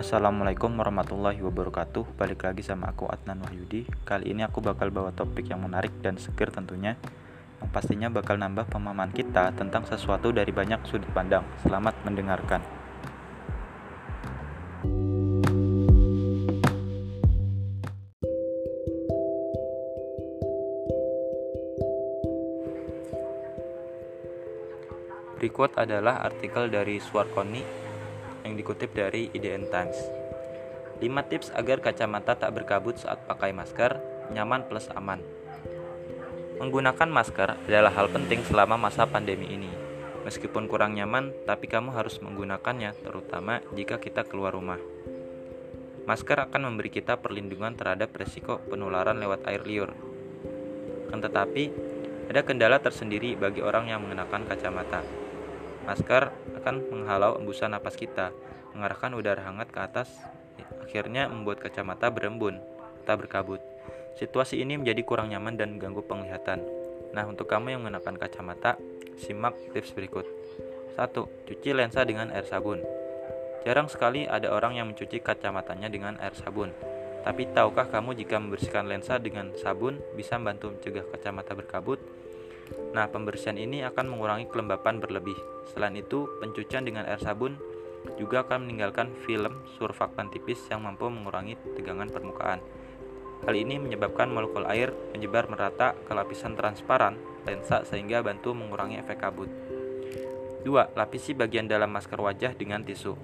Assalamualaikum warahmatullahi wabarakatuh. Balik lagi sama aku Adnan Wahyudi. Kali ini aku bakal bawa topik yang menarik dan seger tentunya Yang pastinya bakal nambah pemahaman kita tentang sesuatu dari banyak sudut pandang. Selamat mendengarkan. Berikut adalah artikel dari Swarkoni yang dikutip dari IDN Times. 5 tips agar kacamata tak berkabut saat pakai masker, nyaman plus aman. Menggunakan masker adalah hal penting selama masa pandemi ini. Meskipun kurang nyaman, tapi kamu harus menggunakannya, terutama jika kita keluar rumah. Masker akan memberi kita perlindungan terhadap resiko penularan lewat air liur. Kan tetapi, ada kendala tersendiri bagi orang yang mengenakan kacamata. Masker akan menghalau embusan napas kita, mengarahkan udara hangat ke atas, akhirnya membuat kacamata berembun, tak berkabut. Situasi ini menjadi kurang nyaman dan ganggu penglihatan. Nah, untuk kamu yang mengenakan kacamata, simak tips berikut. 1. Cuci lensa dengan air sabun. Jarang sekali ada orang yang mencuci kacamatanya dengan air sabun. Tapi tahukah kamu jika membersihkan lensa dengan sabun bisa membantu mencegah kacamata berkabut? Nah, pembersihan ini akan mengurangi kelembapan berlebih. Selain itu, pencucian dengan air sabun juga akan meninggalkan film surfaktan tipis yang mampu mengurangi tegangan permukaan. Hal ini menyebabkan molekul air menyebar merata ke lapisan transparan lensa sehingga bantu mengurangi efek kabut. 2. Lapisi bagian dalam masker wajah dengan tisu.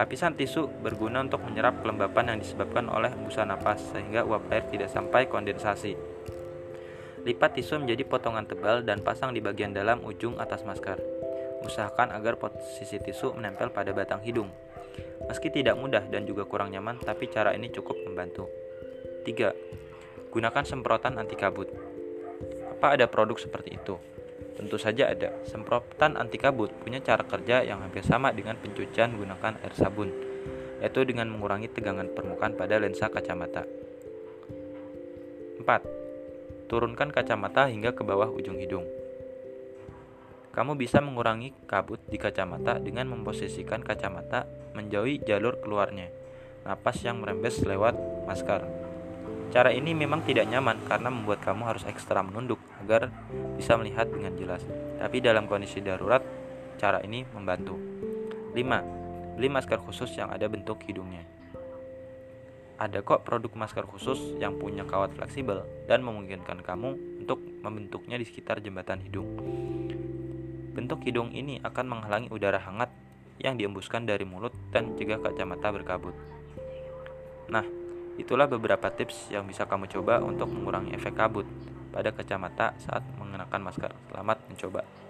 Lapisan tisu berguna untuk menyerap kelembapan yang disebabkan oleh embusan napas sehingga uap air tidak sampai kondensasi. Lipat tisu menjadi potongan tebal dan pasang di bagian dalam ujung atas masker. Usahakan agar posisi tisu menempel pada batang hidung. Meski tidak mudah dan juga kurang nyaman, tapi cara ini cukup membantu. 3. Gunakan semprotan anti kabut. Apa ada produk seperti itu? Tentu saja ada. Semprotan anti kabut punya cara kerja yang hampir sama dengan pencucian menggunakan air sabun, yaitu dengan mengurangi tegangan permukaan pada lensa kacamata. 4 Turunkan kacamata hingga ke bawah ujung hidung. Kamu bisa mengurangi kabut di kacamata dengan memposisikan kacamata menjauhi jalur keluarnya, napas yang merembes lewat masker. Cara ini memang tidak nyaman karena membuat kamu harus ekstra menunduk agar bisa melihat dengan jelas. Tapi dalam kondisi darurat, cara ini membantu. 5. Beli masker khusus yang ada bentuk hidungnya. Ada kok produk masker khusus yang punya kawat fleksibel dan memungkinkan kamu untuk membentuknya di sekitar jembatan hidung. Bentuk hidung ini akan menghalangi udara hangat yang diembuskan dari mulut dan mencegah kacamata berkabut. Nah, itulah beberapa tips yang bisa kamu coba untuk mengurangi efek kabut pada kacamata saat mengenakan masker. Selamat mencoba.